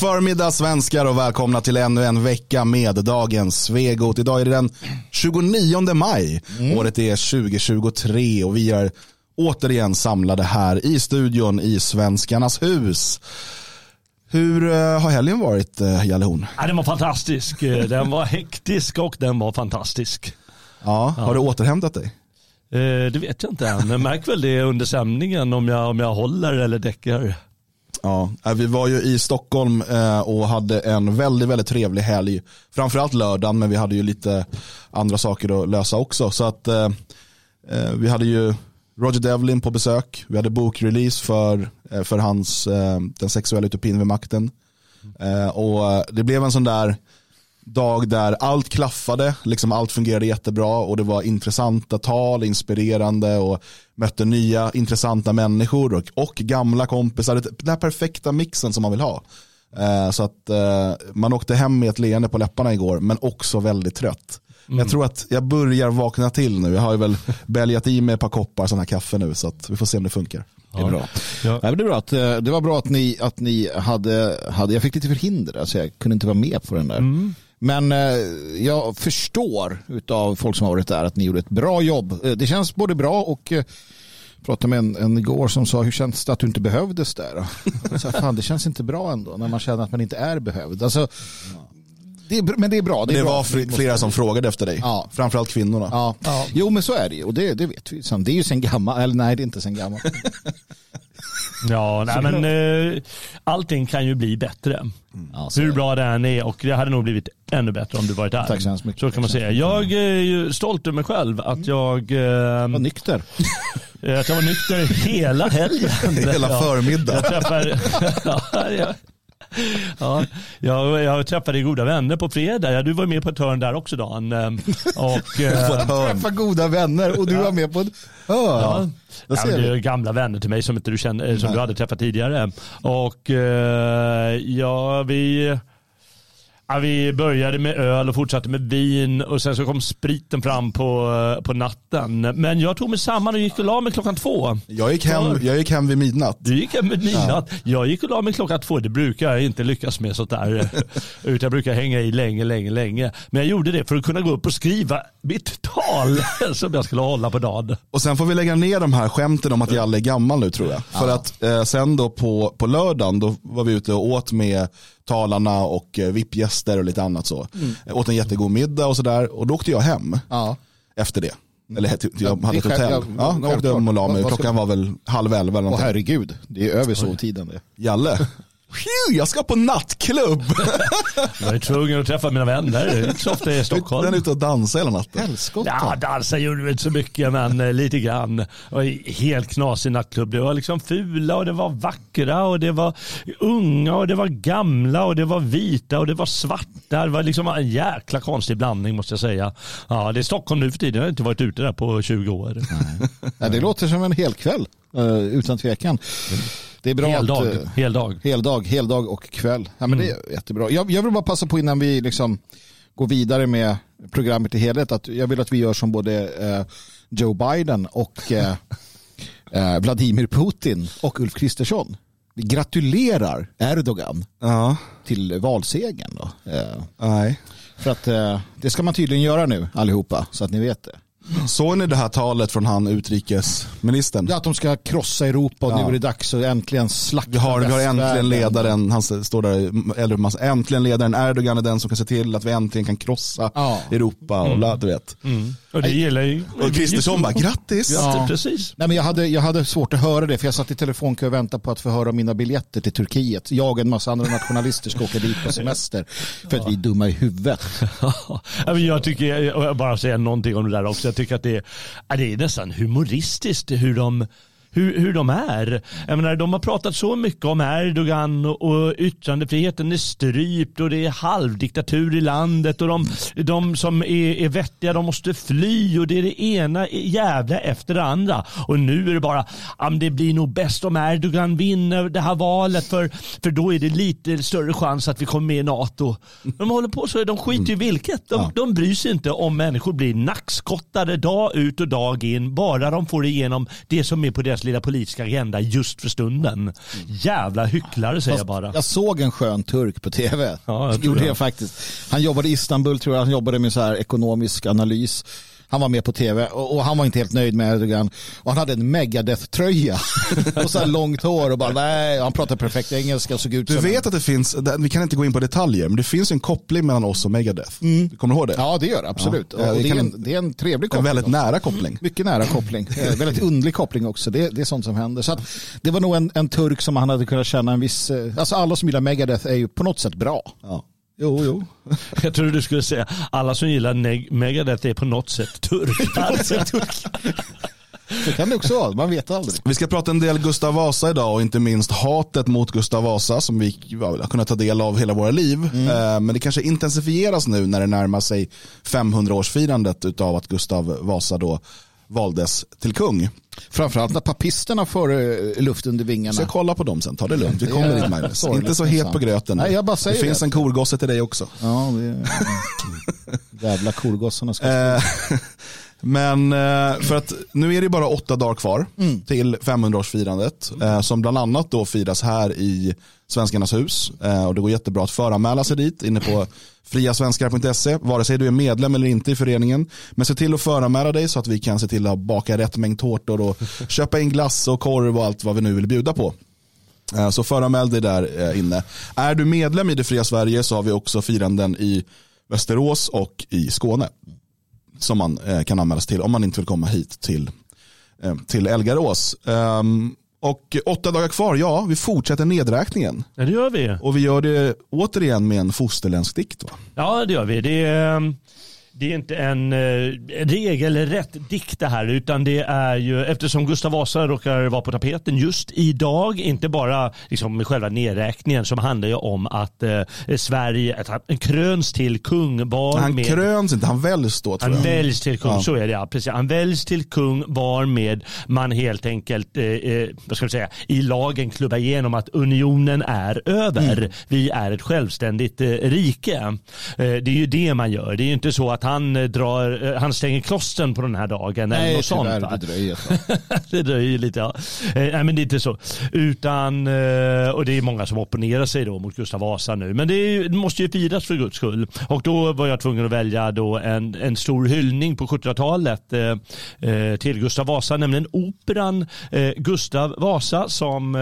Förmiddag svenskar och välkomna till ännu en vecka med dagens Svegot. Idag är det den 29 maj. Mm. Året är 2023 och vi är återigen samlade här i studion i Svenskarnas hus. Hur eh, har helgen varit, eh, Jalle Horn? Ja, den var fantastisk. Eh, den var hektisk och den var fantastisk. Ja, har ja. du återhämtat dig? Det vet jag inte än. Jag märker väl det under sändningen om jag, om jag håller eller däckar. Ja, äh, vi var ju i Stockholm eh, och hade en väldigt, väldigt trevlig helg. Framförallt lördagen, men vi hade ju lite andra saker att lösa också. Så att eh, eh, vi hade ju Roger Devlin på besök. Vi hade bokrelease för, för hans Den sexuella utopin vid makten. Och det blev en sån där dag där allt klaffade, liksom allt fungerade jättebra och det var intressanta tal, inspirerande och mötte nya intressanta människor och, och gamla kompisar. Den här perfekta mixen som man vill ha. Så att man åkte hem med ett leende på läpparna igår men också väldigt trött. Mm. Jag tror att jag börjar vakna till nu. Jag har ju väl bälgat i mig ett par koppar sådana här kaffe nu så att vi får se om det funkar. Det är bra. Ja. det, är bra att, eh, det var bra att ni, att ni hade, hade, jag fick lite förhinder, så jag kunde inte vara med på den där. Mm. Men eh, jag förstår av folk som har varit där att ni gjorde ett bra jobb. Eh, det känns både bra och eh, pratade med en, en igår som sa hur känns det att du inte behövdes där? Så, fan, det känns inte bra ändå när man känner att man inte är behövd. Alltså, det är, men det är bra. Det, är det bra. var flera som frågade efter dig. Ja. Framförallt kvinnorna. Ja. ja. Jo men så är det ju och det, det vet vi. Det är ju sen gammalt, eller nej det är inte sen gammalt. Ja, nej, men uh, allting kan ju bli bättre. Mm. Hur bra det än är och det hade nog blivit ännu bättre om du varit där. Tack så mycket. Så kan man säga. Jag är ju stolt över mig själv att jag... Uh, var nykter. att jag var nykter hela helgen. hela förmiddagen. Jag träffar, ja, ja, jag, jag träffade goda vänner på fredag. Ja, du var med på ett hörn där också Dan. Ehm, och, äh, Träffa goda vänner och du var med på ett hörn. Ja. Ja, det är gamla vänner till mig som, inte du, kände, som du hade träffat tidigare. Och eh, ja, vi Ja, vi började med öl och fortsatte med vin och sen så kom spriten fram på, på natten. Men jag tog mig samman och gick och la mig klockan två. Jag gick hem, jag gick hem vid midnatt. Du gick hem vid midnatt. Ja. Jag gick och la mig klockan två. Det brukar jag inte lyckas med sånt där. Utan jag brukar hänga i länge, länge, länge. Men jag gjorde det för att kunna gå upp och skriva mitt tal som jag skulle hålla på dagen. Och sen får vi lägga ner de här skämten om att Jalle är gammal nu tror jag. Ja. För att eh, sen då på, på lördagen då var vi ute och åt med talarna och eh, VIP-gäster och lite annat så. Mm. Åt en jättegod middag och sådär och då åkte jag hem ja. efter det. Eller jag hade ett hotell. Ja, jag åkte hem och la mig. Klockan var väl halv elva eller någonting. Åh herregud, det är över sovtiden det. Jalle, jag ska på nattklubb. jag är tvungen att träffa mina vänner. Inte så ofta i Stockholm. Den är ute och dansar hela natten. Helskotta. Ja, dansa gjorde vi inte så mycket, men eh, lite grann. Det var helt knasig nattklubb. Det var liksom fula och det var vackra och det var unga och det var gamla och det var vita och det var svarta. Det var liksom en jäkla konstig blandning måste jag säga. Ja, det är Stockholm nu för tiden. Jag har inte varit ute där på 20 år. Nej. det låter som en hel kväll, eh, utan tvekan. Det är bra heldag, att, eh, heldag. Heldag, heldag och kväll. Ja, men mm. Det är jättebra. Jag, jag vill bara passa på innan vi liksom går vidare med programmet i helhet att jag vill att vi gör som både eh, Joe Biden och eh, eh, Vladimir Putin och Ulf Kristersson. Vi gratulerar Erdogan ja. till valsegern. Då. Eh, Nej. För att det ska man tydligen göra nu allihopa så att ni vet det. Såg ni det här talet från han utrikesministern? Ja, att de ska krossa Europa och ja. nu är det dags att äntligen slakta Vi har, vi har äntligen ledaren, han står där, eller äntligen ledaren Erdogan är den som kan se till att vi äntligen kan krossa ja. Europa och mm. du vet. Mm. Och det gillar ju. Och Kristersson bara, grattis. Ja. Precis. Nej, men jag, hade, jag hade svårt att höra det för jag satt i telefonkö och väntade på att få höra mina biljetter till Turkiet. Jag och en massa andra nationalister ska åka dit på semester för att vi är dumma i huvudet. jag tycker, jag bara säga någonting om det där också. Jag tycker att det är, det är nästan humoristiskt hur de hur, hur de är. Jag menar, de har pratat så mycket om Erdogan och, och yttrandefriheten är strypt och det är halvdiktatur i landet och de, de som är, är vettiga de måste fly och det är det ena jävla efter det andra. Och nu är det bara, det blir nog bäst om Erdogan vinner det här valet för, för då är det lite större chans att vi kommer med i NATO. De håller på så, de skiter i vilket. De, ja. de bryr sig inte om människor blir nackskottade dag ut och dag in bara de får igenom det som är på deras deras lilla politiska agenda just för stunden. Jävla hycklare säger jag bara. Jag såg en skön turk på tv. Ja, jag Gjorde jag faktiskt. Han jobbade i Istanbul tror jag. Han jobbade med så här ekonomisk analys. Han var med på tv och, och han var inte helt nöjd med Erdogan. Och han hade en Megadeth-tröja och så här långt hår och bara nej, han pratade perfekt engelska och såg ut Du som vet att det finns, vi kan inte gå in på detaljer, men det finns en koppling mellan oss och Megadeth. Du kommer ihåg det? Ja, det gör det absolut. Ja, det det, är en, det är en trevlig En koppling. väldigt också. nära koppling. Mycket nära koppling. Eh, väldigt underlig koppling också. Det, det är sånt som händer. Så att det var nog en, en turk som han hade kunnat känna en viss... eh, Alltså alla som gillar Megadeth är ju på något sätt bra. Ja. Jo, jo. Jag trodde du skulle säga alla som gillar neg- Megadeth är på något sätt turkar. Det kan det också vara. Man vet aldrig. Vi ska prata en del Gustav Vasa idag och inte minst hatet mot Gustav Vasa som vi har kunnat ta del av hela våra liv. Eh, Men det kanske intensifieras nu när det närmar sig 500-årsfirandet av att Gustav Vasa då valdes till kung. Framförallt när papisterna får eh, luft under vingarna. Så jag kolla på dem sen, ta det lugnt. Vi kommer dit Magnus. Inte så het på gröten. Nej, jag bara säger det finns det. en korgosse till dig också. Ja, det är... Jävla korgossarna ska... Eh, Men eh, för att nu är det bara åtta dagar kvar Mm. till 500-årsfirandet eh, som bland annat då firas här i Svenskarnas hus. Eh, och det går jättebra att föranmäla sig dit inne på friasvenskar.se vare sig du är medlem eller inte i föreningen. Men se till att föranmäla dig så att vi kan se till att baka rätt mängd tårtor och köpa in glass och korv och allt vad vi nu vill bjuda på. Eh, Så föranmäl dig där eh, inne. Är du medlem i det fria Sverige så har vi också firanden i Västerås och i Skåne. Som man kan anmäla sig till om man inte vill komma hit till, till Elgarås. Ehm, Och åtta dagar kvar, ja vi fortsätter nedräkningen. Ja, det gör vi. Och vi gör det återigen med en fosterländsk dikt. Va? Ja, det gör vi. Det är, det är inte en eh, regelrätt dikt det här, utan det är ju eftersom Gustav Vasa råkar vara på tapeten just idag, inte bara liksom med själva nedräkningen som handlar ju om att eh, Sverige att han kröns till kung var Han med kröns inte, han väljs då tror Han jag. väljs till kung, Ja. så är det ja. Precis. Han väljs till kung varmed man helt enkelt, eh, eh, vad ska vi säga, i lagen klubbar igenom att unionen är över. Mm. Vi är ett självständigt eh, rike. Eh, det är ju det man gör. Det är ju inte så att han eh, drar, eh, han stänger klostren på den här dagen eller Nej, något sånt. tyvärr, det dröjer. det dröjer lite. Ja. Eh, nej, men det är inte så. Utan, och det är många som opponerar sig då mot Gustav Vasa nu. Men det, är, det måste ju firas för guds skull. Och då var jag tvungen att välja då en, en stor hyllning på 1700-talet eh, till Gustav Vasa, nämligen operan eh, Gustav Vasa som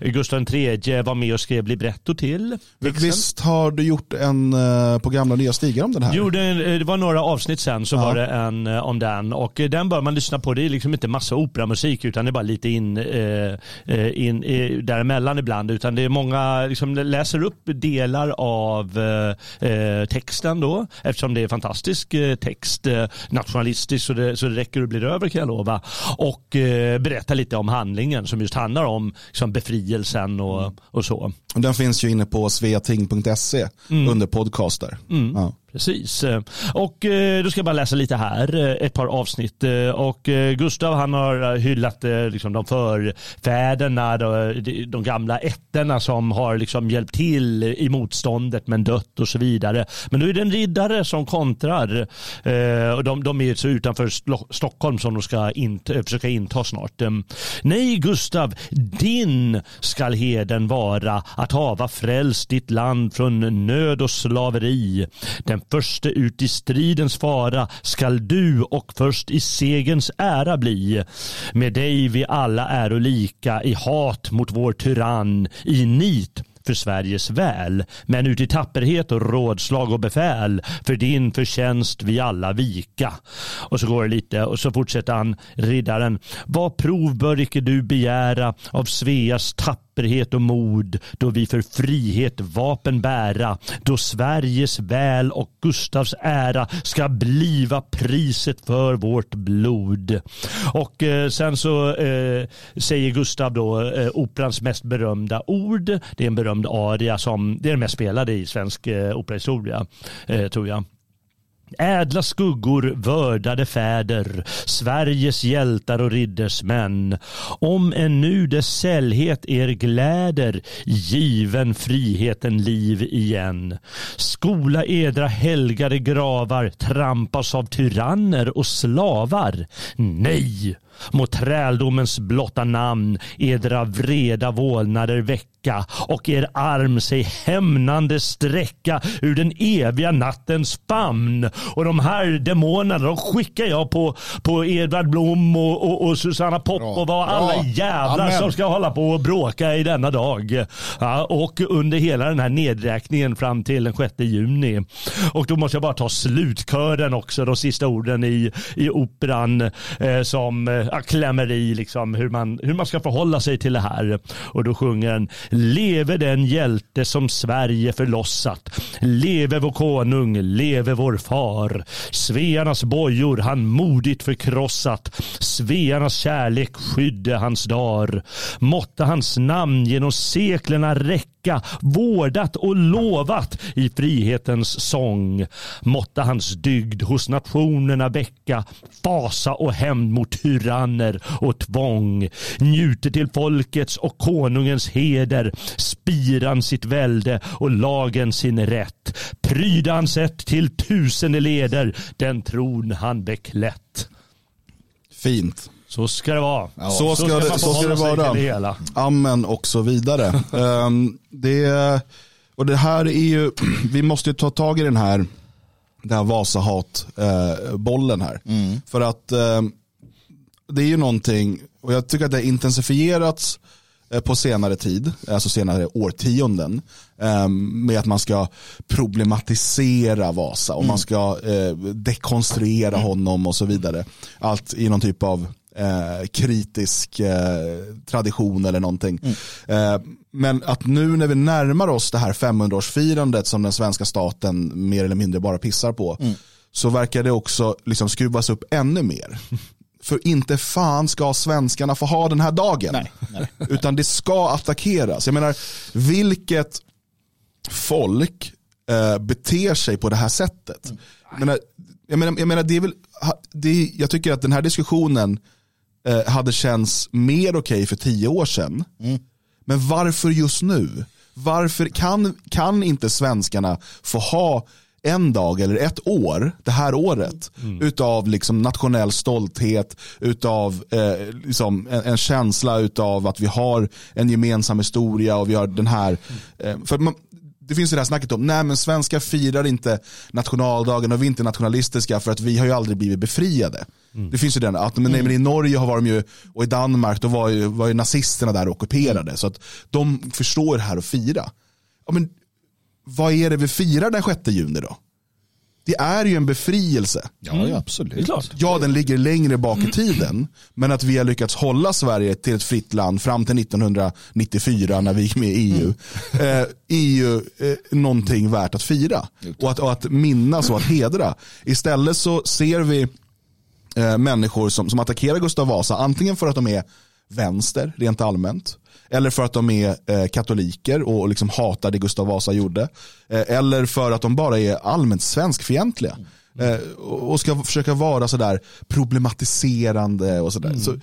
eh, Gustav III var med och skrev libretto till. Texten. Visst har du gjort en eh, på gamla nya stigar om den här? Gjorde, en- det var några avsnitt sen så Ja. var det en eh, om den och eh, den bör man lyssna på. Det är liksom inte massa operamusik utan det är bara lite in, eh, eh, in eh, däremellan ibland utan det är många liksom läser upp delar av eh, texten då eftersom det är fantastisk text nationalistisk så det, så det räcker och blir över kan jag lova och eh, berätta lite om handlingen som just handlar om liksom, befrielsen och, och så. Den finns ju inne på sveating.se Mm. under podcaster. Ja. Precis. Och eh, då ska jag bara läsa lite här, eh, ett par avsnitt. Eh, och Gustav han har hyllat liksom de förfäderna, de, de gamla ätterna som har liksom hjälpt till i motståndet men dött och så vidare. Men då är det en riddare som kontrar. Och de, de är så utanför Stockholm som de ska int, försöka inta snart. Nej Gustav, din skall heden vara att hava frälst ditt land från nöd och slaveri. Den förste ut i stridens fara skall du och först i segens ära bli. Med dig vi alla är lika i hat mot vår tyrann, i nit för Sveriges väl, men ut i tapperhet och rådslag och befäl, för din förtjänst vi alla vika. Och så går det lite och så fortsätter han, riddaren. Vad prov bör icke du begära av Sveas tapperhet och mod, då vi för frihet vapen bära, då Sveriges väl och Gustavs ära ska bliva priset för vårt blod. Och eh, sen så eh, säger Gustav då eh, operans mest berömda ord. Det är en berömd aria som det är den mest spelade i svensk eh, operahistoria, eh, tror jag. Ädla skuggor, vördade fäder, Sveriges hjältar och riddersmän. Om en nu dess sällhet er gläder, given friheten liv igen. Skola edra helgade gravar, trampas av tyranner och slavar. Nej, må träldomens blotta namn edra vreda vålnader väcka och er arm sig hämnande sträcka ur den eviga nattens famn. Och de här demonerna de skickar jag på, på Edvard Blom och, och, och Susanna Popov och alla jävlar Amen. som ska hålla på och bråka i denna dag. Ja, och under hela den här nedräkningen fram till den 6 juni. Och då måste jag bara ta slutkören också, de sista orden i, i operan eh, som eh, klämmer i liksom hur man, hur man ska förhålla sig till det här. Och då sjunger den Leve den hjälte som Sverige förlossat. Leve vår konung, leve vår far. Svearnas bojor han modigt förkrossat. Svearnas kärlek skydde hans dar. Måtte hans namn genom seklerna räcka vecka vårdat och lovat i frihetens sång. Måtte hans dygd hos nationerna väcka fasa och hämnd mot tyranner och tvång. Njuter till folkets och konungens heder, spiran sitt välde och lagen sin rätt. Pryda han sett till tusen leder den tron han beklätt. Fint. Så ska det vara. Ja. Så, ska så, ska det, så ska det vara. Det Amen och så vidare. um, det, och det här är ju, vi måste ta tag i den här, den här Vasahat-bollen uh, här. Mm. För att uh, det är ju någonting, och jag tycker att det har intensifierats uh, på senare tid, alltså senare årtionden, um, med att man ska problematisera Vasa och mm. man ska uh, dekonstruera mm. honom och så vidare. Allt i någon typ av eh, kritisk eh, tradition eller någonting. Mm. Eh, men att nu när vi närmar oss det här 500-årsfirandet som den svenska staten mer eller mindre bara pissar på mm. så verkar det också liksom skruvas upp ännu mer. För inte fan ska svenskarna få ha den här dagen. Nej, nej. Utan det ska attackeras. Jag menar, vilket folk eh, beter sig på det här sättet? Mm. Jag, menar, jag, menar, jag menar, det är väl, det, jag tycker att den här diskussionen eh, hade känts mer okej okay för tio år sedan. Mm. Men varför just nu? Varför kan, kan inte svenskarna få ha en dag eller ett år, det här året, mm. utav liksom nationell stolthet, utav eh, liksom en, en, känsla utav att vi har en gemensam historia och vi har den här, eh, för man, det finns ju det här snacket om, nej men svenskar firar inte nationaldagen och vi är inte nationalistiska för att vi har ju aldrig blivit befriade. Mm. Det finns ju den, att men, nej, men i Norge har de ju, och i Danmark då var ju, var ju nazisterna där och ockuperade. Så att de förstår det här att fira. Ja, men, vad är det vi firar den 6 juni då? Det är ju en befrielse. Ja, ja mm. absolut. Ja, den ligger längre bak i tiden. Men att vi har lyckats hålla Sverige till ett fritt land fram till 1994 när vi gick med i EU. Mm. Eh, är ju eh, någonting värt att fira. Och att, och att minnas och att hedra. Istället så ser vi eh, människor som, som attackerar Gustav Vasa. Antingen för att de är vänster rent allmänt. Eller för att de är eh, katoliker och liksom hatar det Gustav Vasa gjorde. Eh, eller för att de bara är allmänt svenskfientliga. Eh, och ska försöka vara sådär problematiserande och sådär. Mm. Så,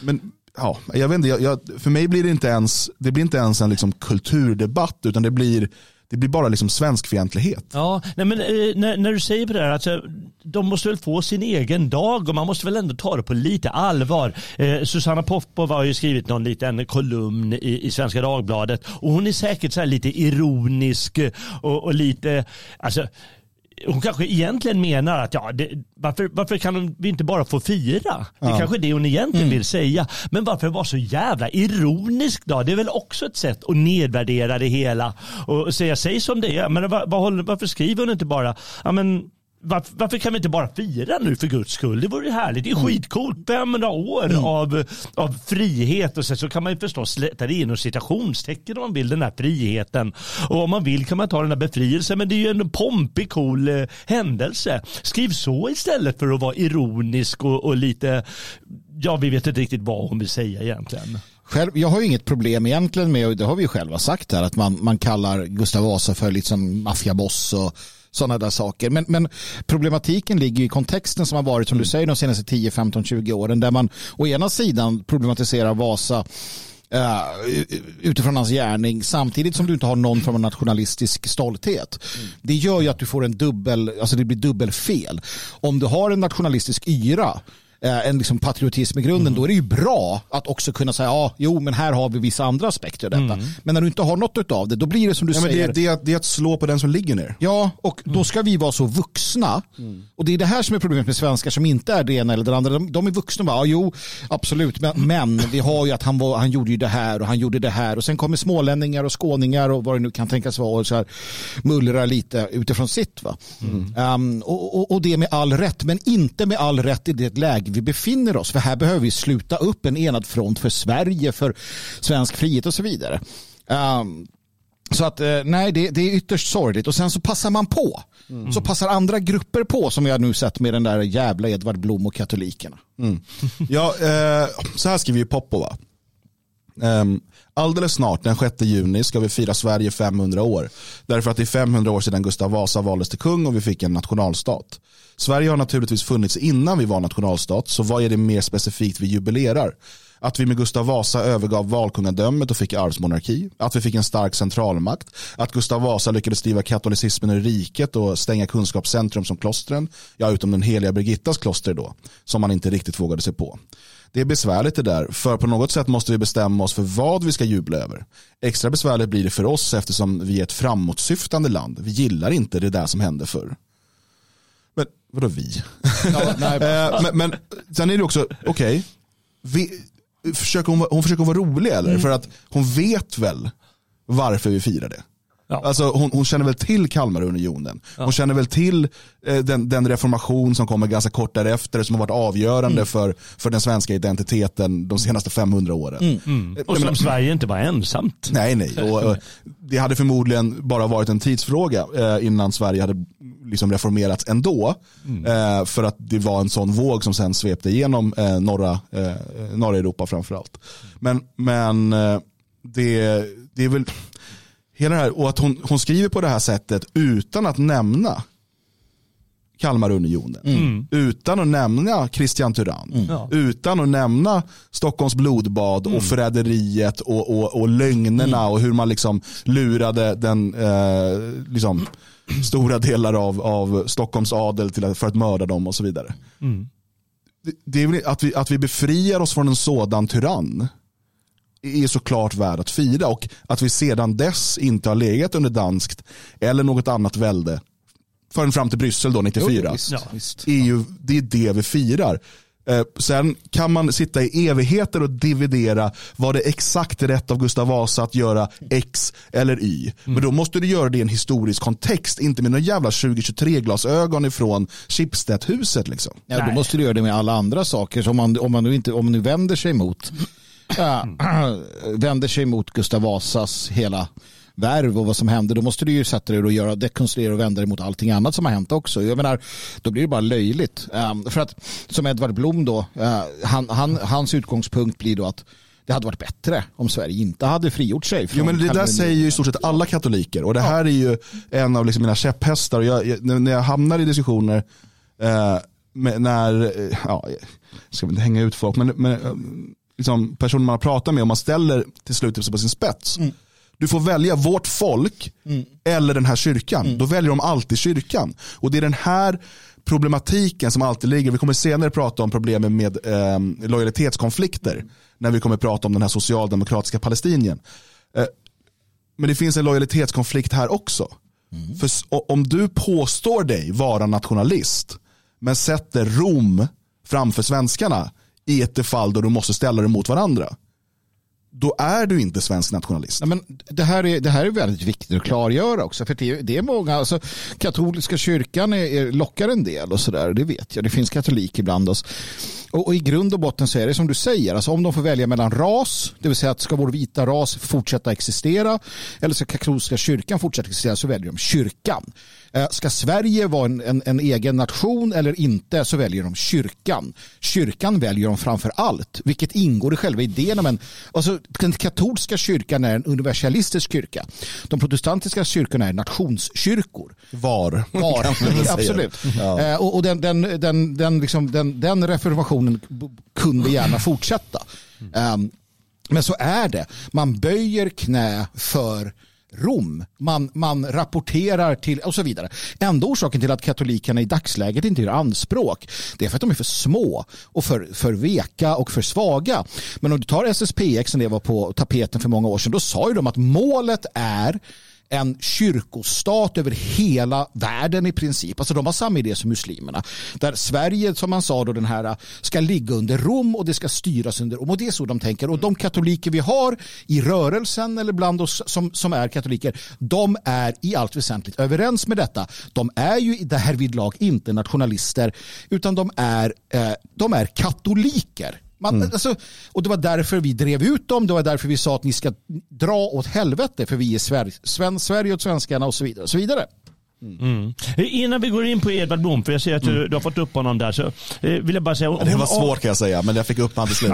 men ja, jag vet inte, jag, jag, för mig blir det inte ens, det blir inte ens en liksom kulturdebatt utan det blir det blir bara liksom svenskfientlighet. Ja, nej men, eh, när, när, du säger på det här, alltså, de måste väl få sin egen dag och man måste väl ändå ta det på lite allvar. Eh, Susanna Popov har ju skrivit någon liten kolumn i, i Svenska Dagbladet och hon är säkert så lite ironisk och, och lite, alltså hon kanske egentligen menar att ja, det, varför, varför kan vi inte bara få fira? Det är ja. kanske det hon egentligen mm. vill säga. Men varför vara så jävla ironisk då? Det är väl också ett sätt att nedvärdera det hela och säga sig som det är. Men var, var, varför skriver hon inte bara ja, men, varför, varför, kan vi inte bara fira nu för guds skull? Det vore härligt. Det är mm. skitcoolt. 500 år mm. av, av frihet och så, så kan man ju förstås sätta det inom citationstecken om man vill den här friheten. Och om man vill kan man ta den här befrielsen. Men det är ju en pompig cool eh, händelse. Skriv så istället för att vara ironisk och, och lite, ja vi vet inte riktigt vad hon vill säga egentligen. Själv, jag har ju inget problem egentligen med, och det har vi ju själva sagt här, att man, man kallar Gustav Vasa för liksom maffiaboss och sådana där saker. Men, men problematiken ligger i kontexten som har varit som du säger de senaste 10, 15, 20 åren där man å ena sidan problematiserar Vasa Uh, utifrån hans gärning samtidigt som du inte har någon form av nationalistisk stolthet. Mm. Det gör ju att du får en dubbel, alltså det blir dubbelfel. Om du har en nationalistisk yra en liksom patriotism i grunden, mm. då är det ju bra att också kunna säga ja, jo, men här har vi vissa andra aspekter av detta. Mm. Men när du inte har något av det, då blir det som du ja, säger. Det, det, är, det är att slå på den som ligger ner. Ja, och då ska vi vara så vuxna. Mm. Och det är det här som är problemet med svenskar som inte är det ena eller det andra. De, de är vuxna och bara, ja, jo, absolut, men, men vi har ju att han, var, han gjorde ju det här och han gjorde det här. Och sen kommer smålänningar och skåningar och vad det nu kan tänkas vara och så här mullrar lite utifrån sitt. Va? Um, och, och, och det med all rätt, men inte med all rätt i det läge vi befinner oss. För här behöver vi sluta upp en enad front för Sverige, för svensk frihet och så vidare. Um, så att eh, nej, det, det, är ytterst sorgligt. Och sen så passar man på. Mm. Så passar andra grupper på som har nu sett med den där jävla Edvard Blom och katolikerna. Mm. Ja, eh, så här skriver ju Poppo va. Ehm, alldeles snart, den 6 juni, ska vi fira Sverige 500 år. Därför att det är 500 år sedan Gustav Vasa valdes till kung och vi fick en nationalstat. Sverige har naturligtvis funnits innan vi var nationalstat, så vad är det mer specifikt vi jubilerar? Att vi med Gustav Vasa övergav valkungadömet och fick arvsmonarki. Att vi fick en stark centralmakt. Att Gustav Vasa lyckades driva katolicismen ur riket och stänga kunskapscentrum som klostren. Ja, utom den heliga Birgittas kloster då, som man inte riktigt vågade sig på. Det är besvärligt det där, för på något sätt måste vi bestämma oss för vad vi ska jubla över. Extra besvärligt blir det för oss eftersom vi är ett framåtsyftande land. Vi gillar inte det där som hände förr. Men vadå vi? Ja, nej, eh, men, men sen är det också, okej, okay, hon, hon försöker vara rolig eller? Mm. För att hon vet väl varför vi firar det. Ja. Alltså, hon, hon, känner väl till Kalmarunionen. Hon ja. känner väl till eh, den, den, reformation som kommer ganska kort därefter som har varit avgörande mm. för, för den svenska identiteten de senaste 500 åren. Mm. Mm. Och som men, Sverige inte var ensamt. Nej, nej. Och, och, det hade förmodligen bara varit en tidsfråga eh, innan Sverige hade liksom reformerats ändå. Mm. Eh, för att det var en sån våg som sen svepte igenom eh, norra, eh, norra Europa framförallt. Men, men eh, det, det är väl hela det här, och att hon, hon skriver på det här sättet utan att nämna Kalmarunionen. Mm. Utan att nämna Christian Tyrann. Mm. Utan att nämna Stockholms blodbad mm. och förräderiet och, och, och lögnerna mm. och hur man liksom lurade den eh, liksom, stora delar av, av Stockholms adel till att, för att mörda dem och så vidare. Mm. Det, det är att vi, att vi befriar oss från en sådan tyrann är såklart värd att fira och att vi sedan dess inte har legat under danskt eller något annat välde förrän fram till Bryssel då 94. Jo, visst, ja. är ju, det är det vi firar. Eh, sen kan man sitta i evigheter och dividera. Var det exakt rätt av Gustav Vasa att göra X eller Y? Mm. Men då måste du göra det i en historisk kontext. Inte med några jävla 2023-glasögon ifrån Schibsted-huset. Liksom. Ja, då måste du göra det med alla andra saker. Så om, man, om, man nu inte, om man nu vänder sig mot vänder sig mot Gustav Vasas hela värv och vad som hände, då måste du ju sätta dig och göra dekonstruera och vända dig mot allting annat som har hänt också. Jag menar, då blir det bara löjligt. Um, för att som Edvard Blom då, uh, han, han, hans utgångspunkt blir då att det hade varit bättre om Sverige inte hade frigjort sig. jo, men det där säger ju i stort sett alla katoliker och det här är ju en av liksom mina käpphästar. Jag, jag, när jag hamnar i diskussioner med, när, eh, ja, jag ska inte hänga ut folk, men, men liksom, personer man har pratat med och man ställer till slut på sin spets. Mm. Du får välja vårt folk mm. eller den här kyrkan. Mm. Då väljer de alltid kyrkan. Och det är den här problematiken som alltid ligger. Vi kommer senare prata om problemen med eh, lojalitetskonflikter. När vi kommer prata om den här socialdemokratiska palestinien. Eh, men det finns en lojalitetskonflikt här också. Mm. För om du påstår dig vara nationalist men sätter Rom framför svenskarna i ett fall då du måste ställa dem mot varandra. Då är du inte svensk nationalist. Ja, men det, här är, det här är väldigt viktigt att klargöra också. För det, det är många, alltså, katoliska kyrkan är, är, lockar en del och sådär. Det vet jag. Det finns katolik ibland. oss. Och, och, i grund och botten så är det som du säger, alltså om de får välja mellan ras, det vill säga att ska vår vita ras fortsätta existera eller ska katolska kyrkan fortsätta existera så väljer de kyrkan. Eh, ska Sverige vara en, en, en, egen nation eller inte så väljer de kyrkan. Kyrkan väljer de framför allt, vilket ingår i själva idén. Men, alltså, den katolska kyrkan är en universalistisk kyrka. De protestantiska kyrkorna är nationskyrkor. Var. Var, absolut. Ja. Eh, och, och den, den, den, den, liksom, den, den reformationen kunde gärna fortsätta. Mm. Um, men så är det. Man böjer knä för Rom. Man, man rapporterar till och så vidare. Enda orsaken till att katolikerna i dagsläget inte gör anspråk det är för att de är för små och för, för veka och för svaga. Men om du tar SSPX som det var på tapeten för många år sedan då sa ju de att målet är en kyrkostat över hela världen i princip. Alltså de har samma idé som muslimerna. Där Sverige, som man sa, då, den här, ska ligga under Rom och det ska styras under Rom. Och det är så de tänker. Och de katoliker vi har i rörelsen eller bland oss som, som är katoliker, de är i allt väsentligt överens med detta. De är ju därvidlag inte nationalister utan de är, eh, de är katoliker. Man, mm. alltså, och det var därför vi drev ut dem. Det var därför vi sa att ni ska dra åt helvete för vi är Sverige, Sverige och svenskarna och så vidare. Och så vidare. Mm. Innan vi går in på Edvard Blom, för jag ser att du, mm. du har fått upp honom där, så eh, vill jag bara säga. Om, det var svårt kan jag säga, men jag fick upp honom till slut.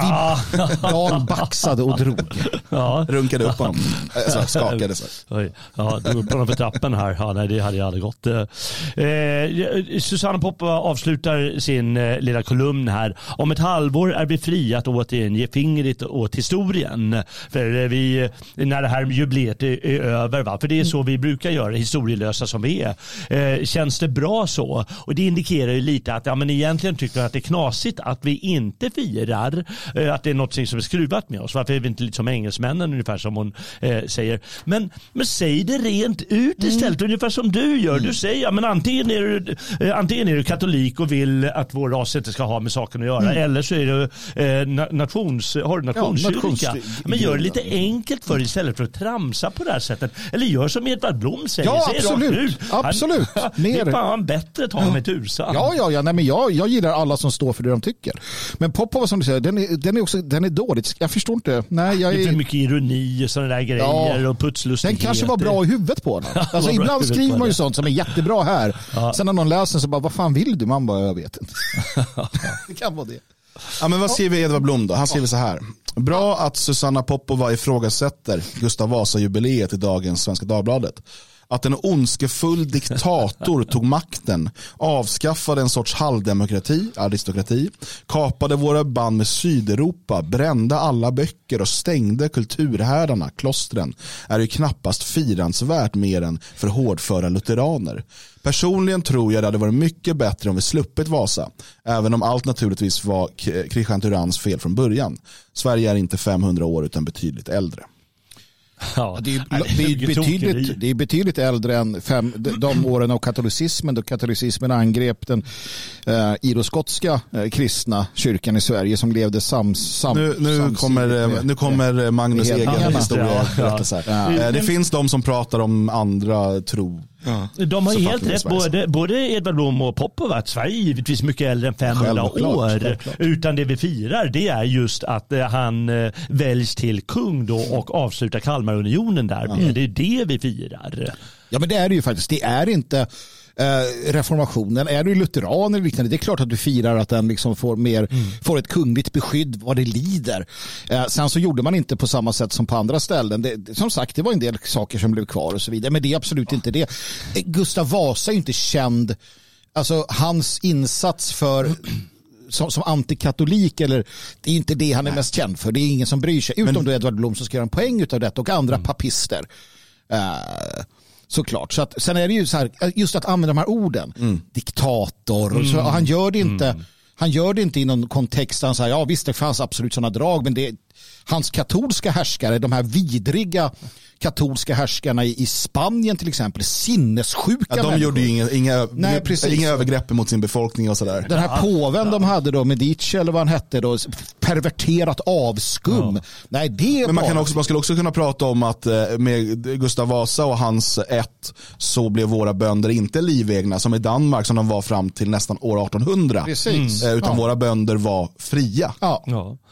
Dan baxade och drog. Ja. Runkade upp honom, alltså, skakade sig. Ja, drog upp honom för trappen här. Ja, nej, det hade jag aldrig gått. Eh, eh Susanna Poppa avslutar sin eh, lilla kolumn här. Om ett halvår är vi fria att återigen ge fingret åt historien. För vi, när det här jubileet är, är över, va? för det är så vi brukar göra, historielösa som vi är. Eh, känns det bra så? Och det indikerar ju lite att ja, men egentligen tycker att det är knasigt att vi inte firar, eh, att det är något som är skruvat med oss. Varför är vi inte lite som engelsmännen ungefär som hon eh, säger. Men, men säg det rent ut mm. istället, mm. ungefär som du gör. Du säger ja, men antingen är du, antingen är du katolik och vill att vår ras inte ska ha med saken att göra mm. eller så är du eh, nations, har du nationskyrka. Ja, men gör det lite enkelt för dig istället för att tramsa på det här sättet. Eller gör som Edvard Blom säger. Ja, absolut. Absolut. Ner. Det är fan bättre ta med tusan. Ja, ja, ja. Nej, men jag, jag gillar alla som står för det de tycker. Men Popova som du säger, den är, den är, också, den är dålig. Jag förstår inte. Nej, jag är... Det är för mycket ironi och sådana där grejer ja. och putslustigheter. Den kanske var bra i huvudet på den. Alltså, ibland skriver man ju sånt som är jättebra här. Ja. Sen när någon läser så bara, vad fan vill du? Man bara, jag vet inte. det kan vara det. Ja, men vad skriver Edvard Blom då? Han skriver så här. Bra att Susanna Popova ifrågasätter Gustav Vasa-jubileet i dagens Svenska Dagbladet att en ondskefull diktator tog makten, avskaffade en sorts halvdemokrati, aristokrati, kapade våra band med Sydeuropa, brände alla böcker och stängde kulturhärdarna, klostren, är ju knappast firansvärt mer än för hårdföra lutheraner. Personligen tror jag det hade varit mycket bättre om vi sluppit Vasa, även om allt naturligtvis var Kristian Tyrans fel från början. Sverige är inte 500 år utan betydligt äldre. Ja, det, är, det, är betydligt, det är betydligt äldre än fem, de åren av katolicismen då katolicismen angrep den eh, iroskotska eh, kristna kyrkan i Sverige som levde sam, sam, nu, nu kommer, med, nu kommer Magnus egen historia. Ja, ja. ja. Eh, det finns de som pratar om andra tro Ja. De har helt rätt, både, både Edvard Blom och Popov, att Sverige är givetvis mycket äldre än 500 självklart, år. Självklart. Utan det vi firar det är just att eh, han eh, väljs till kung då och avslutar Kalmarunionen där. Mm. Det är det vi firar. Ja men det är det ju faktiskt. Det är inte Eh, reformationen. Är du lutheran eller liknande, det är klart att du firar att den liksom får, mer, mm. får ett kungligt beskydd vad det lider. Eh, sen så gjorde man inte på samma sätt som på andra ställen. Det, som sagt, det var en del saker som blev kvar och så vidare. Men det är absolut inte det. Eh, Gustav Vasa är inte känd, alltså hans insats för som, som antikatolik eller det är inte det han är mest känd för. Det är ingen som bryr sig. Utom Men, då Edvard Blom som ska göra en poäng av detta och andra mm. papister. Uh, Såklart. Så att, sen är det ju så här, just att använda de här orden. Mm. Diktator. Och så, han gör det inte. Mm. Han gör det inte i någon kontext där han säger ja visst det fanns absolut sådana drag men det, hans katolska härskare, de här vidriga katolska härskarna i, Spanien till exempel, sinnessjuka ja, De människor. gjorde ju inga, inga, Nej, inga övergrepp mot sin befolkning och sådär. Den här ja, påven ja. de hade då, Medici eller vad han hette då, perverterat avskum. Ja. Nej, det Men man, kan också, man skulle också kunna prata om att eh, med Gustav Vasa och hans ett så blev våra bönder inte livegna som i Danmark som de var fram till nästan år 1800. Precis. Mm. Utan våra bönder var fria. Ja.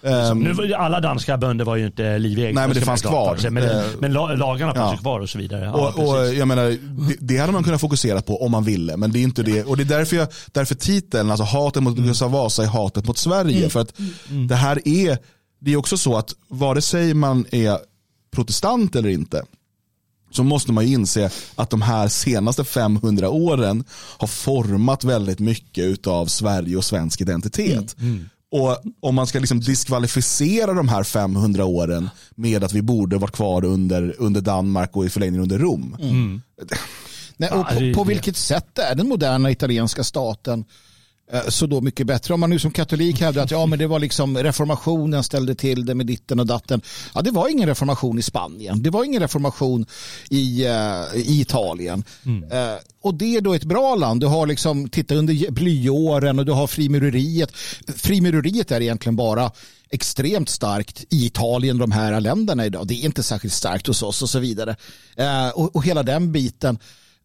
Um, nu, alla danska bönder var ju inte livegna. Nej men det fanns kvar. Men, uh, men lagarna fanns ja. kvar och så vidare. Ja, och, och, jag menar, det, det hade man kunnat fokusera på om man ville, men det är inte det. Och det är därför, jag, därför titeln, alltså hatet mot Gustav Vasa är hatet mot Sverige. Mm. För att mm. det här är, det är också så att vare sig man är protestant eller inte, så måste man ju inse att de här senaste 500 åren har format väldigt mycket av Sverige och svensk identitet. Mm. Mm. Och om man ska liksom diskvalificera de här 500 åren med att vi borde varit kvar under, under Danmark och i förlängningen under Rom. Mm. Nej, och på, på, vilket sätt är den moderna italienska staten Eh, så då mycket bättre. Om man nu som katolik hävdar att ja, men det var liksom reformationen ställde till det med ditten och datten. Ja, det var ingen reformation i Spanien. Det var ingen reformation i, uh, i Italien. Mm. Uh, och det är då ett bra land. Du har liksom, titta under blyåren och du har frimureriet. Frimureriet är egentligen bara extremt starkt i Italien, de här länderna idag. Det är inte särskilt starkt hos oss och så vidare. Uh, och, och hela den biten.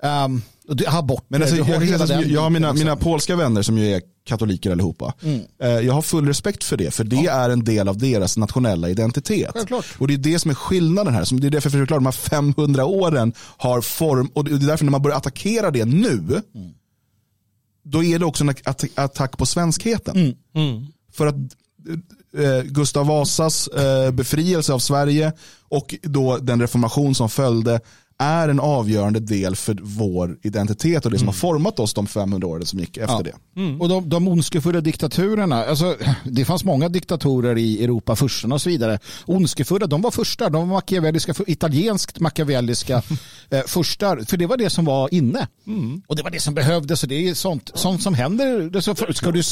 Um, abort, men alltså, jag, jag, jag har mina, mina polska vänner som ju är katoliker allihopa. Mm. Eh, jag har full respekt för det, för det ja. är en del av deras nationella identitet. Självklart. Och det är det som är skillnaden här. Det är därför jag förklarar de här 500 åren har form, och det är därför när man börjar attackera det nu, mm. då är det också en attack på svenskheten. Mm. mm. För att eh, Gustav Vasas eh, befrielse av Sverige och då den reformation som följde är en avgörande del för vår identitet och det som mm. har format oss de 500 åren som gick efter ja. det. Mm. Och de, de ondskefulla diktaturerna, alltså, det fanns många diktatorer i Europa, furstarna och så vidare. Ondskefulla, de var första, de var machiavelliska, italienskt machiavelliska eh, furstar, för det var det som var inne. Mm. Och det var det som behövdes och det är sånt, sånt som händer. Ska du,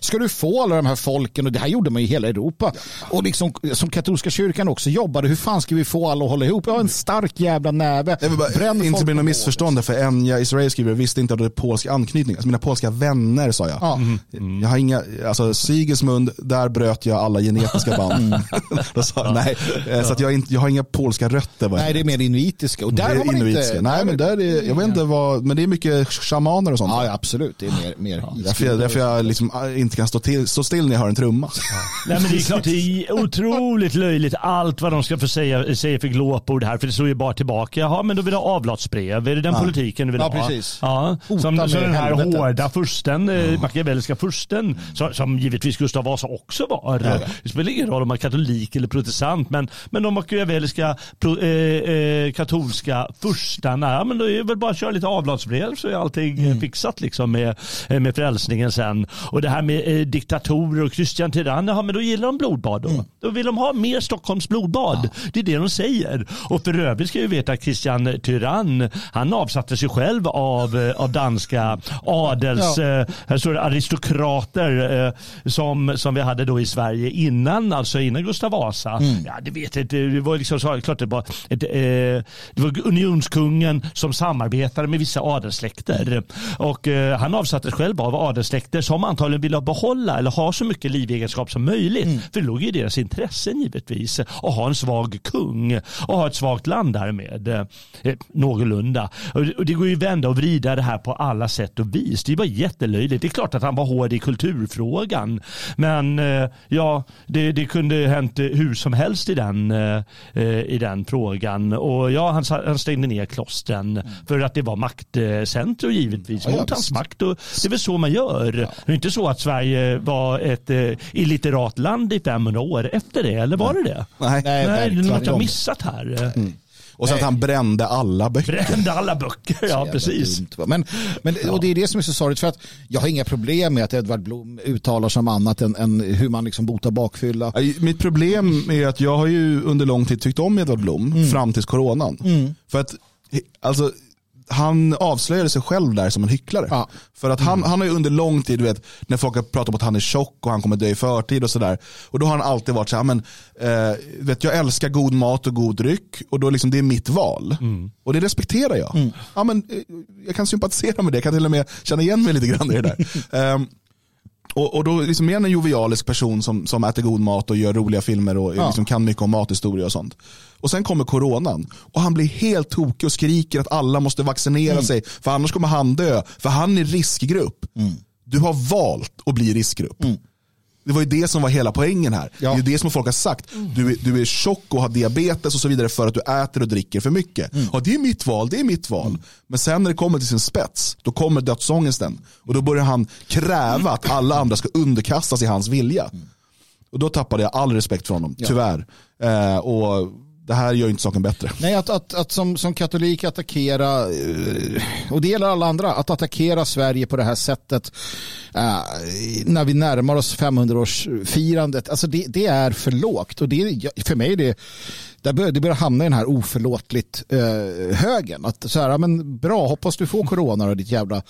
ska du få alla de här folken, och det här gjorde man i hela Europa, och liksom, som katolska kyrkan också jobbade, hur fan ska vi få alla att hålla ihop? Ja, en stark jävla näve det. Bränn inte bli något missförstånd för Enya Israel skriver, visste inte att det är polsk anknytning. Alltså mina polska vänner sa jag. Ja. Mm. Jag har inga, alltså Sigismund, där bröt jag alla genetiska band. Mm. Då sa jag, nej, eh, så att jag, inte, jag har inga polska rötter. Nej, det är mer inuitiska. Och där det är har inuitiska. Inte, nej, men där är, jag vet inte vad, men det är mycket shamaner och sånt. Ja, absolut. Det är mer, mer ja. Därför, jag, därför jag liksom äh, inte kan stå, till, stå still när jag hör en trumma. nej, men det är klart, det är otroligt löjligt allt vad de ska få säga, säga för glåpord här, för det står ju bara tillbaka. Jaha, men då vill du ha avlatsbrev. Är det den ja. politiken du vill ja, ha? Precis. Ja, som, som den här helvetet. hårda fursten, eh, ja. machiavelliska fursten, som, som givetvis Gustav Vasa också var. Ja, ja. Det spelar ingen roll om man är katolik eller protestant, men, men de machiavelliska pro, eh, eh, katolska furstarna, ja, men då är det väl bara att köra lite avlatsbrev så är allting mm. fixat liksom med, eh, med frälsningen sen. Och det här med eh, diktatorer och Christian Tyrann, ja, men då gillar de blodbad då. Mm. Då vill de ha mer Stockholms blodbad. Det är det de säger. Och för övrigt ska vi veta att Christian tyrann. Han avsatte sig själv av, eh, av danska adels, ja. eh, aristokrater eh, som, som vi hade då i Sverige innan, alltså innan Gustav Vasa. Mm. Ja, det vet jag inte, det var liksom så, klart det var, ett, det var unionskungen som samarbetade med vissa adelssläkter. Och han avsatte sig själv av adelssläkter som antagligen ville behålla eller ha så mycket livegenskap som möjligt. Mm. För det låg i deras intressen givetvis att ha en svag kung och ha ett svagt land därmed. Eh, någorlunda. Och det går ju att vända och vrida det här på alla sätt och vis. Det var jättelöjligt. Det är klart att han var hård i kulturfrågan. Men eh, ja, det, det kunde hänt hur som helst i den, eh, i den frågan. Och ja, han, han stängde ner klostren mm. för att det var maktcentrum givetvis. Mot hans makt. Och det är väl så man gör. Ja. Det är inte så att Sverige var ett illiterat land i 500 år efter det, eller var det det? Nej, nej, nej det är något jag missat här. Mm. Och så att han brände alla böcker. Brände alla böcker, ja precis. Dumt, men, men, och det är det som är så sorgligt för att jag har inga problem med att Edvard Blom uttalar sig om annat än, än hur man liksom botar bakfylla. Mitt problem är att jag har ju under lång tid tyckt om Edvard Blom mm. fram till coronan. Mm. För att alltså, han avslöjade sig själv där som en hycklare. Ja. För att han, han har ju under lång tid, du vet, när folk har pratat om att han är tjock och han kommer dö i förtid och sådär. Och då har han alltid varit så här, men, eh, vet, jag älskar god mat och god dryck och då liksom, det är mitt val. Och det respekterar jag. Ja, men, eh, jag kan sympatisera med det, jag kan till och med känna igen mig lite grann i det där. Ehm, och, och då liksom är han en jovialisk person som, som äter god mat och gör roliga filmer och Ja. liksom kan mycket om mathistoria och sånt. Och sen kommer coronan och han blir helt tokig och skriker att alla måste vaccinera Mm. sig för annars kommer han dö. För han är riskgrupp. Du har valt att bli riskgrupp. Det var ju det som var hela poängen här. Mm. Ja. Det är ju det som folk har sagt. Du är, du är tjock och har diabetes och så vidare för att du äter och dricker för mycket. Mm. Ja, det är mitt val, det är mitt val. Men sen när det kommer till sin spets, då kommer dödsångesten. Och då börjar han kräva att alla andra ska underkasta sig hans vilja. Och då tappade jag all respekt för honom, tyvärr. Eh, och det här gör inte saken bättre. Nej, att, att, att som, som katolik attackera, eh, och det gäller alla andra, att attackera Sverige på det här sättet eh, när vi närmar oss 500-årsfirandet, alltså det, det är för lågt. Och det, för mig är det, där det börjar hamna i den här oförlåtligt eh, högen. Att så här, men bra, hoppas du får corona och ditt jävla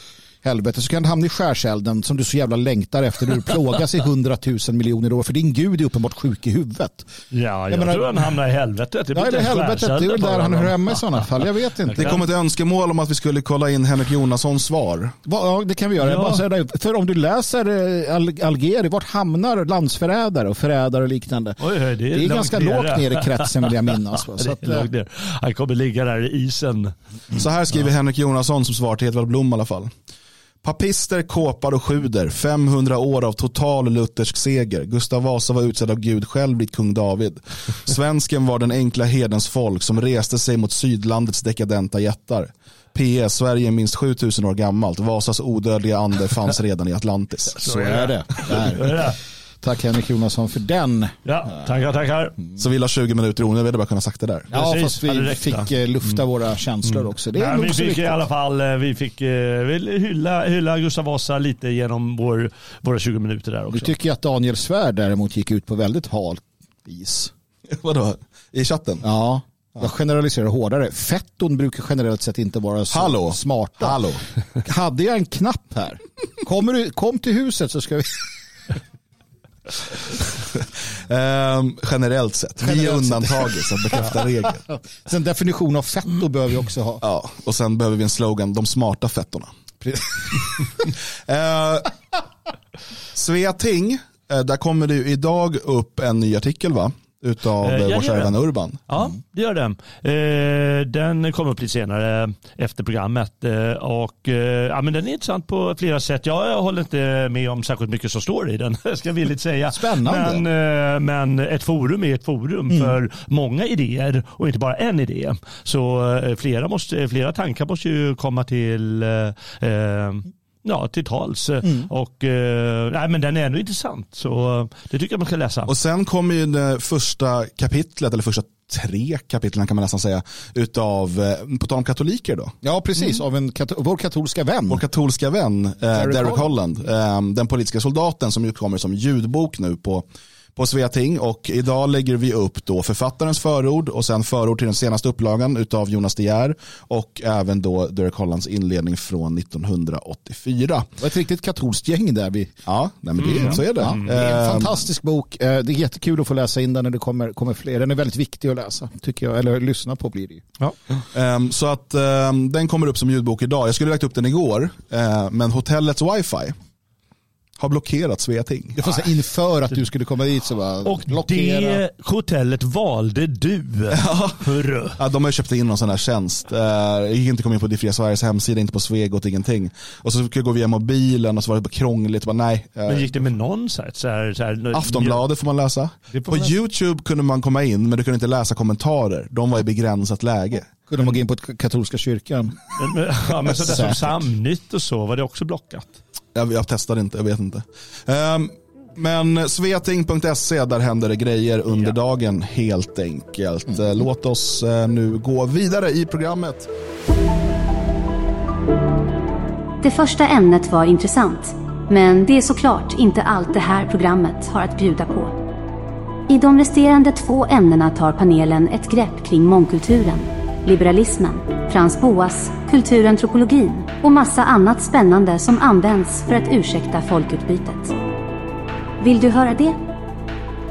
helvete så kan det hamna i skärselden som du så jävla längtar efter när du plågas i hundratusen miljoner år för din gud är uppenbart sjuk i huvudet. Ja, jag, menar- tror han hamnar i helvetet. Det Ja, eller helvetet, det är väl där han hör hemma i sådana fall. Jag vet inte. Det kom ett önskemål om att vi skulle kolla in Henrik Jonassons svar. Va- Ja, det kan vi göra. Jag Ja. bara säger. För om du läser eh, Al- Algeri, vart hamnar landsförrädare och förrädare och liknande? Oj, oj, det är, Det är ganska nere. lågt ner i kretsen vill jag minnas. Så Det att, eh, ner. Han kommer ligga där i isen. Så här skriver Henrik Jonasson som svar till Edvard Blom i alla fall. Papister, kåpar och sjuder, 500 år av total luthersk seger. Gustav Vasa var utsedd av Gud själv likt kung David. Svensken var den enkla hedens folk som reste sig mot sydlandets dekadenta jättar. PS, Sverige är minst 7000 år gammalt. Vasas odödliga ande fanns redan i Atlantis. så är det. Där. Tack Henrik Jonasson för den. Ja, tackar, tackar. Så vi la 20 minuter onödigt, vi hade bara kunnat sagt det där. Ja, Precis, fast vi fick va? eh, lufta våra känslor också. Det är Nej, nog vi fick viktigt. i alla fall eh, vi fick, eh, vill hylla, hylla Gustav Vasa lite genom vår, våra 20 minuter där Du också. tycker att Daniel Svärd däremot gick ut på väldigt halt is. Vadå? I chatten? Ja, jag generaliserar hårdare. Fetton brukar generellt sett inte vara så Hallå. smarta. Hallå. Hade jag en knapp här? Kommer du, kom till huset så ska vi... Ehm, generellt sett. Vi är undantaget som bekräftar regeln. Sen definition av fetto behöver vi också ha. Ja, och sen behöver vi en slogan, de smarta fettorna. Eh, Svea Ting, eh, där kommer det idag upp en ny artikel va? Utav Eh, eh, ja, vår kära vän. Urban. Ja, det gör den. Eh, den kommer upp lite senare efter programmet. Eh, och, eh, ja, men den är intressant på flera sätt. Jag, jag håller inte med om särskilt mycket som står i den, ska jag villigt säga. Spännande. Men, eh, men ett forum är ett forum för många idéer och inte bara en idé. Så eh, flera, måste, flera tankar måste ju komma till Ja, till tals. Och, eh, nej, men den är ändå intressant. Så eh, det tycker jag man ska läsa. Och sen kommer ju det första kapitlet, eller första tre kapitlen kan man nästan säga, utav, eh, på tal om katoliker då. Ja, precis. Av en kat vår katolska vän. Vår katolska vän eh, Derek Derek, Holland, eh, den politiska soldaten som utkommer som ljudbok nu på på Sveating och idag lägger vi upp då författarens förord och sen förord till den senaste upplagan utav Jonas De Geer och även då Derek Hollands inledning från 1984. Det var ett riktigt katolskt gäng där. Vi, Ja, nej men det, så är det. ja, det är en Eh, fantastisk bok. Eh, Det är jättekul att få läsa in den när det kommer, kommer fler. Den är väldigt viktig att läsa, tycker jag. Eller lyssna på blir det ju. Ja. Ehm, så att ehm, den kommer upp som ljudbok idag. Jag skulle lagt upp den igår, eh, men hotellets wifi har blockerat Sveating. Det säga inför att du skulle komma dit så bara Och blockera. det hotellet valde du. Hörru. Ja, de har köpt in någon sån här tjänst. Eh, Jag gick inte komma in på Det Fria Sveriges hemsida, inte på Svegot, ingenting. Och så fick jag gå via mobilen och så var det bara krångligt. Bara, nej. eh, Men gick det med någon här, så här, så här Aftonbladet får man läsa. Får På man läsa. YouTube kunde man komma in men du kunde inte läsa kommentarer. De var i begränsat läge. Kunde man gå in på katolska kyrkan. Men, men, ja, men sådär som. Samnytt och så var det också blockat. Jag, jag testade inte, jag vet inte. Ehm, men sveting.se, där händer det grejer under Ja. dagen helt enkelt. Eh, Låt oss eh, nu gå vidare i programmet. Det första ämnet var intressant, men det är såklart inte allt det här programmet har att bjuda på. I de resterande två ämnena tar panelen ett grepp kring mångkulturen liberalismen, Frans Boas, kulturantropologin och massa annat spännande som används för att ursäkta folkutbytet. Vill du höra det?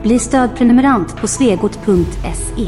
Bli stödprenumerant på svegot.se